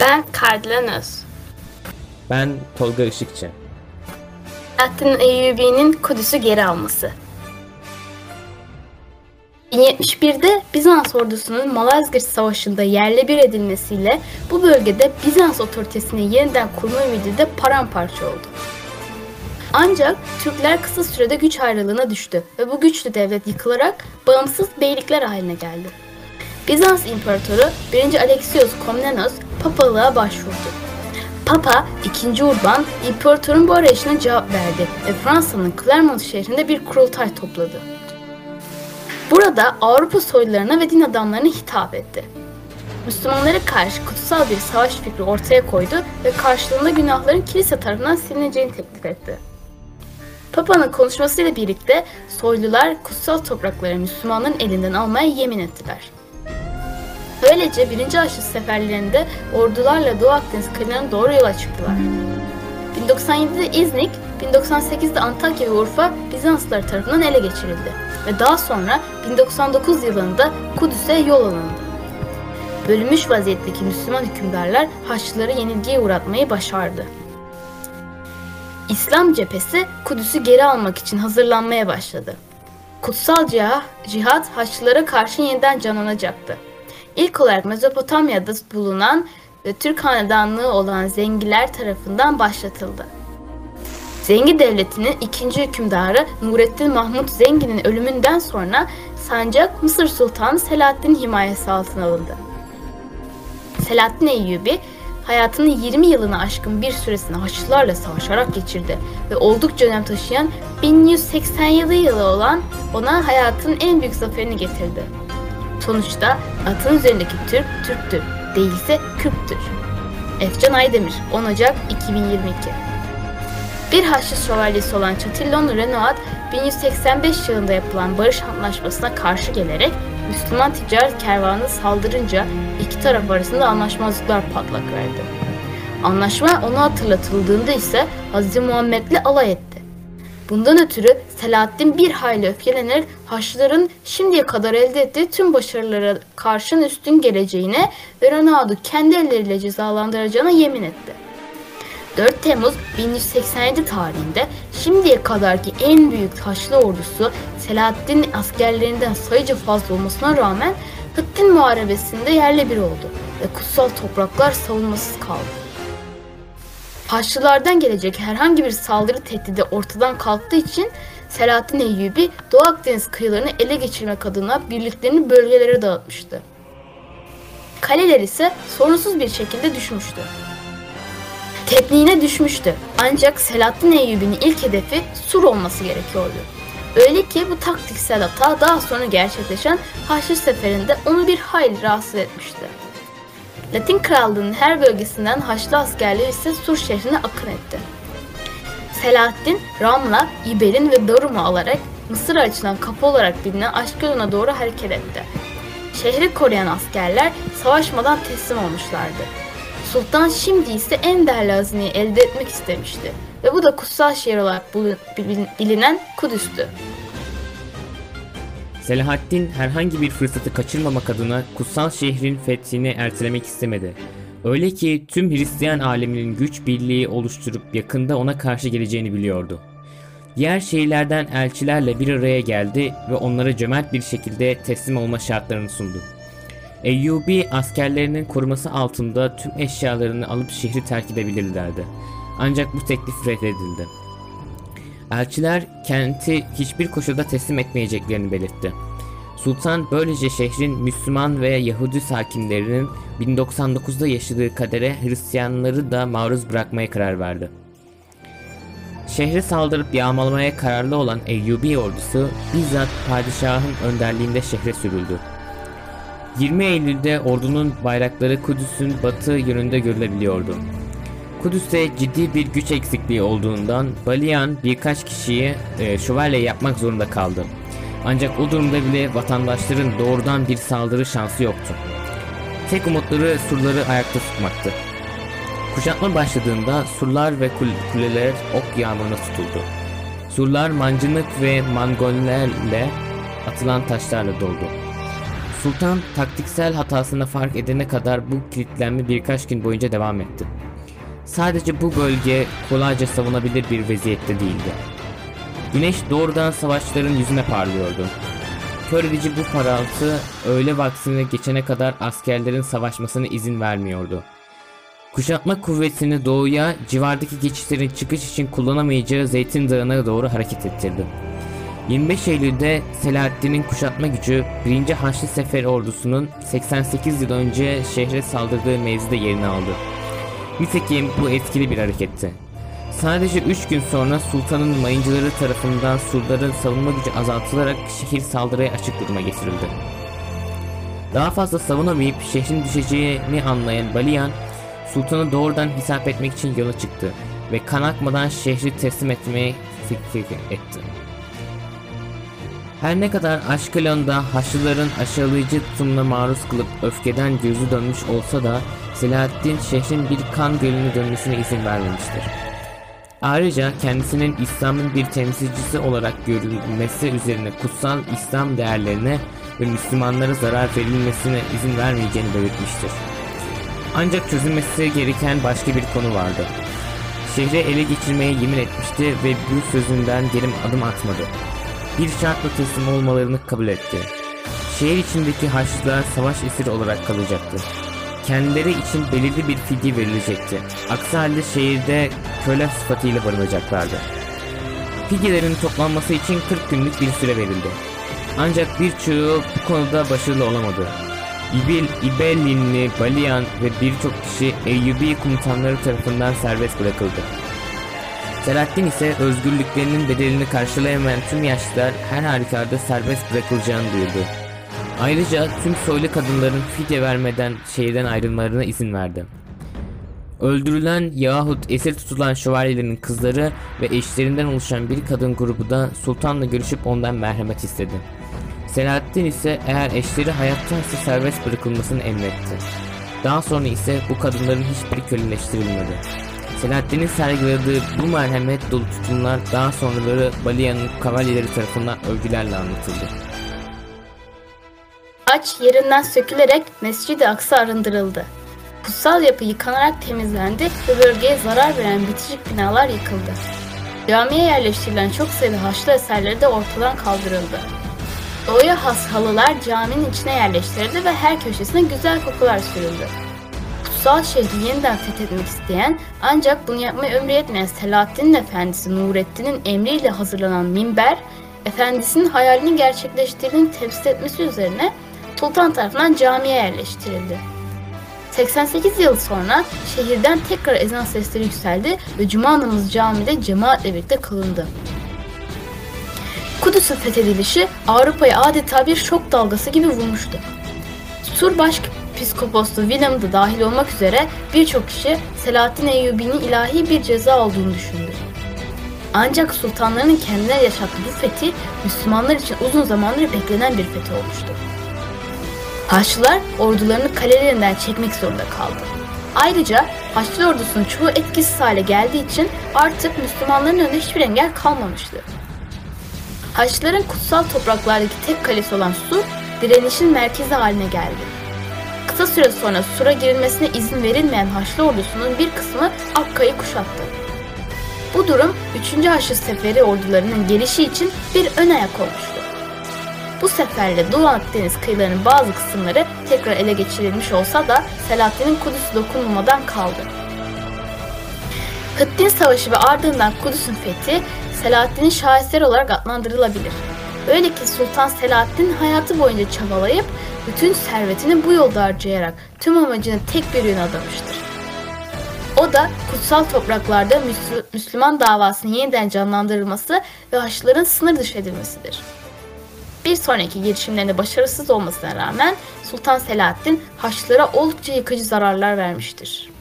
Ben Kardelen Öz. Ben Tolga Işıkçı. Selahattin Eyyubi'nin Kudüs'ü geri alması. 1071'de Bizans ordusunun Malazgirt Savaşı'nda yerle bir edilmesiyle bu bölgede Bizans otoritesini yeniden kurma ümidi de paramparça oldu. Ancak Türkler kısa sürede güç ayrılığına düştü ve bu güçlü devlet yıkılarak bağımsız beylikler haline geldi. Bizans İmparatoru 1. Alexios Komnenos papalığa başvurdu. Papa 2. Urban imparatorun bu arayışına cevap verdi ve Fransa'nın Clermont şehrinde bir kurultay topladı. Burada Avrupa soylularına ve din adamlarına hitap etti. Müslümanlara karşı kutsal bir savaş fikri ortaya koydu ve karşılığında günahların kilise tarafından silineceğini teklif etti. Papa'nın konuşmasıyla birlikte soylular kutsal toprakları Müslümanların elinden almaya yemin ettiler. Böylece birinci Haçlı seferlerinde ordularla Doğu Akdeniz kıyılarına doğru yola çıktılar. 1097'de İznik, 1098'de Antakya ve Urfa Bizanslılar tarafından ele geçirildi ve daha sonra 1099 yılında Kudüs'e yol alındı. Bölünmüş vaziyetteki Müslüman hükümdarlar Haçlıları yenilgiye uğratmayı başardı. İslam cephesi Kudüs'ü geri almak için hazırlanmaya başladı. Kutsal cihad, cihat Haçlılara karşı yeniden canlanacaktı. İlk olarak Mezopotamya'da bulunan ve Türk hanedanlığı olan Zengiler tarafından başlatıldı. Zengi Devleti'nin ikinci hükümdarı Nurettin Mahmut Zengi'nin ölümünden sonra sancak Mısır Sultanı Selahaddin himayesi altına alındı. Selahaddin Eyyubi hayatının 20 yılını aşkın bir süresini Haçlılarla savaşarak geçirdi ve oldukça önem taşıyan 1187 yılı olan ona hayatın en büyük zaferini getirdi. Sonuçta atın üzerindeki Türk, Türktür, değilse Kürttür. Efcan Aydemir, 10 Ocak 2022 Bir Haçlı şövalyesi olan Chatillon Renoir, 1185 yılında yapılan barış anlaşmasına karşı gelerek Müslüman ticaret kervanı saldırınca iki taraf arasında anlaşmazlıklar patlak verdi. Anlaşma ona hatırlatıldığında ise Hz. Muhammed'le alay etti. Bundan ötürü Selahaddin bir hayli öfkelenerek Haçlıların şimdiye kadar elde ettiği tüm başarılara karşın üstün geleceğine ve Renaud'u kendi elleriyle cezalandıracağına yemin etti. 4 Temmuz 1187 tarihinde şimdiye kadarki en büyük Haçlı ordusu Selahaddin askerlerinden sayıca fazla olmasına rağmen Hıttin Muharebesi'nde yerle bir oldu ve kutsal topraklar savunmasız kaldı. Haçlılardan gelecek herhangi bir saldırı tehdidi ortadan kalktığı için Selahaddin Eyyubi Doğu Akdeniz kıyılarını ele geçirmek adına birliklerini bölgelere dağıtmıştı. Kaleler ise sorunsuz bir şekilde düşmüştü. Tekniğine düşmüştü. Ancak Selahaddin Eyyubi'nin ilk hedefi Sur olması gerekiyordu. Öyle ki bu taktiksel hata daha sonra gerçekleşen Haçlı Seferi'nde onu bir hayli rahatsız etmişti. Latin Krallığı'nın her bölgesinden Haçlı askerler ise Sur şehrine akın etti. Selahaddin, Ramla, İberin ve Darum'u alarak Mısır'a açılan kapı olarak bilinen Aşkelon'a doğru hareket etti. Şehri koruyan askerler savaşmadan teslim olmuşlardı. Sultan şimdi ise en değerli hazineyi elde etmek istemişti ve bu da kutsal şehir olarak bilinen Kudüs'tü. Selahaddin herhangi bir fırsatı kaçırmamak adına kutsal şehrin fethini ertelemek istemedi. Öyle ki tüm Hristiyan aleminin güç birliği oluşturup yakında ona karşı geleceğini biliyordu. Diğer şehirlerden elçilerle bir araya geldi ve onlara cömert bir şekilde teslim olma şartlarını sundu. Eyyubi askerlerinin koruması altında tüm eşyalarını alıp şehri terk edebilirlerdi. Ancak bu teklif reddedildi. Elçiler kenti hiçbir koşulda teslim etmeyeceklerini belirtti. Sultan böylece şehrin Müslüman ve Yahudi sakinlerinin 1099'da yaşadığı kadere Hristiyanları da maruz bırakmaya karar verdi. Şehre saldırıp yağmalamaya kararlı olan Eyyubi ordusu bizzat padişahın önderliğinde şehre sürüldü. 20 Eylül'de ordunun bayrakları Kudüs'ün batı yönünde görülebiliyordu. Kudüs'te ciddi bir güç eksikliği olduğundan Baliyan birkaç kişiyi e, şövalye yapmak zorunda kaldı. Ancak o durumda bile vatandaşların doğrudan bir saldırı şansı yoktu. Tek umutları surları ayakta tutmaktı. Kuşatma başladığında surlar ve kuleler ok yağmuruna tutuldu. Surlar mancınık ve mangollerle atılan taşlarla doldu. Sultan taktiksel hatasını fark edene kadar bu kilitlenme birkaç gün boyunca devam etti. Sadece bu bölge kolayca savunabilir bir vaziyette değildi. Güneş doğrudan savaşların yüzüne parlıyordu. Kör edici bu paraltı öğle vaktine geçene kadar askerlerin savaşmasına izin vermiyordu. Kuşatma kuvvetini doğuya, civardaki geçişlerin çıkış için kullanamayacağı Zeytin Dağı'na doğru hareket ettirdi. 25 Eylül'de Selahaddin'in kuşatma gücü 1. Haçlı Sefer ordusunun 88 yıl önce şehre saldırdığı mevzide yerini aldı. Nitekim bu etkili bir hareketti. Sadece 3 gün sonra sultanın mayıncıları tarafından surların savunma gücü azaltılarak şehir saldırıya açık duruma getirildi. Daha fazla savunamayıp şehrin düşeceğini anlayan Baliyan, sultanı doğrudan hesap etmek için yola çıktı ve kan akmadan şehri teslim etmeye fikir etti. Her ne kadar Aşkelon'da Haçlıların aşağılayıcı tutumuna maruz kılıp öfkeden gözü dönmüş olsa da Selahaddin şehrin bir kan gölüne dönmesine izin vermemiştir. Ayrıca kendisinin İslam'ın bir temsilcisi olarak görülmesi üzerine kutsal İslam değerlerine ve Müslümanlara zarar verilmesine izin vermeyeceğini belirtmiştir. Ancak çözülmesi gereken başka bir konu vardı. Şehri ele geçirmeye yemin etmişti ve bu sözünden geri adım atmadı. Bir şartla teslim olmalarını kabul etti. Şehir içindeki Haçlılar savaş esiri olarak kalacaktı. Kendileri için belirli bir fidye verilecekti. Aksi halde şehirde köle sıfatıyla barınacaklardı. Fidyelerin toplanması için 40 günlük bir süre verildi. Ancak birçoğu bu konuda başarılı olamadı. İbil, İbelinli, Baliyan ve birçok kişi Eyyubi komutanları tarafından serbest bırakıldı. Selahaddin ise özgürlüklerinin bedelini karşılayamayan tüm yaşlılar her halükarda serbest bırakılacağını duyurdu. Ayrıca tüm soylu kadınların fidye vermeden şehirden ayrılmalarına izin verdi. Öldürülen yahut esir tutulan şövalyelerin kızları ve eşlerinden oluşan bir kadın grubu da sultanla görüşüp ondan merhamet istedi. Selahaddin ise eğer eşleri hayattaysa serbest bırakılmasını emretti. Daha sonra ise bu kadınların hiçbiri köleleştirilmedi. Selahaddin'in sergilediği bu merhamet dolu tutumlar daha sonraları Baliyan'ın kavalyeleri tarafından övgülerle anlatıldı. Aç yerinden sökülerek Mescid-i Aksa arındırıldı. Kutsal yapı yıkanarak temizlendi ve bölgeye zarar veren bitişik binalar yıkıldı. Camiye yerleştirilen çok sayıda haçlı eserleri de ortadan kaldırıldı. Doğuya has halılar caminin içine yerleştirildi ve her köşesine güzel kokular sürüldü. Kutsal şehri yeniden fethetmek isteyen ancak bunu yapmaya ömrü yetmeyen Selahaddin Efendisi Nurettin'in emriyle hazırlanan minber, efendisinin hayalini gerçekleştirdiğini temsil etmesi üzerine sultan tarafından camiye yerleştirildi. 88 yıl sonra şehirden tekrar ezan sesleri yükseldi ve Cuma namazı camide cemaatle birlikte kılındı. Kudüs'ün fethedilişi Avrupa'ya adeta bir şok dalgası gibi vurmuştu. Sur Başpiskoposu William da dahil olmak üzere birçok kişi Selahaddin Eyyubi'nin ilahi bir ceza olduğunu düşündü. Ancak sultanların kendileri yaşattığı bu fethi Müslümanlar için uzun zamandır beklenen bir fethi olmuştu. Haçlılar ordularını kalelerinden çekmek zorunda kaldı. Ayrıca Haçlı ordusunun çoğu etkisiz hale geldiği için artık Müslümanların önünde hiçbir engel kalmamıştı. Haçlıların kutsal topraklardaki tek kalesi olan Sur, direnişin merkezi haline geldi. Kısa süre sonra Sur'a girilmesine izin verilmeyen Haçlı ordusunun bir kısmı Akka'yı kuşattı. Bu durum 3. Haçlı Seferi ordularının gelişi için bir ön ayak olmuştu. Bu seferle Doğu Akdeniz kıyılarının bazı kısımları tekrar ele geçirilmiş olsa da Selahaddin'in Kudüs'ü dokunulmadan kaldı. Hıttin Savaşı ve ardından Kudüs'ün fethi Selahaddin'in şaheseri olarak adlandırılabilir. Öyle ki Sultan Selahaddin hayatı boyunca çabalayıp bütün servetini bu yolda harcayarak tüm amacını tek bir yöne adamıştır. O da kutsal topraklarda Müslüman davasının yeniden canlandırılması ve Haçlıların sınır dışı edilmesidir. Bir sonraki girişimlerinde başarısız olmasına rağmen Sultan Selahaddin Haçlılara oldukça yıkıcı zararlar vermiştir.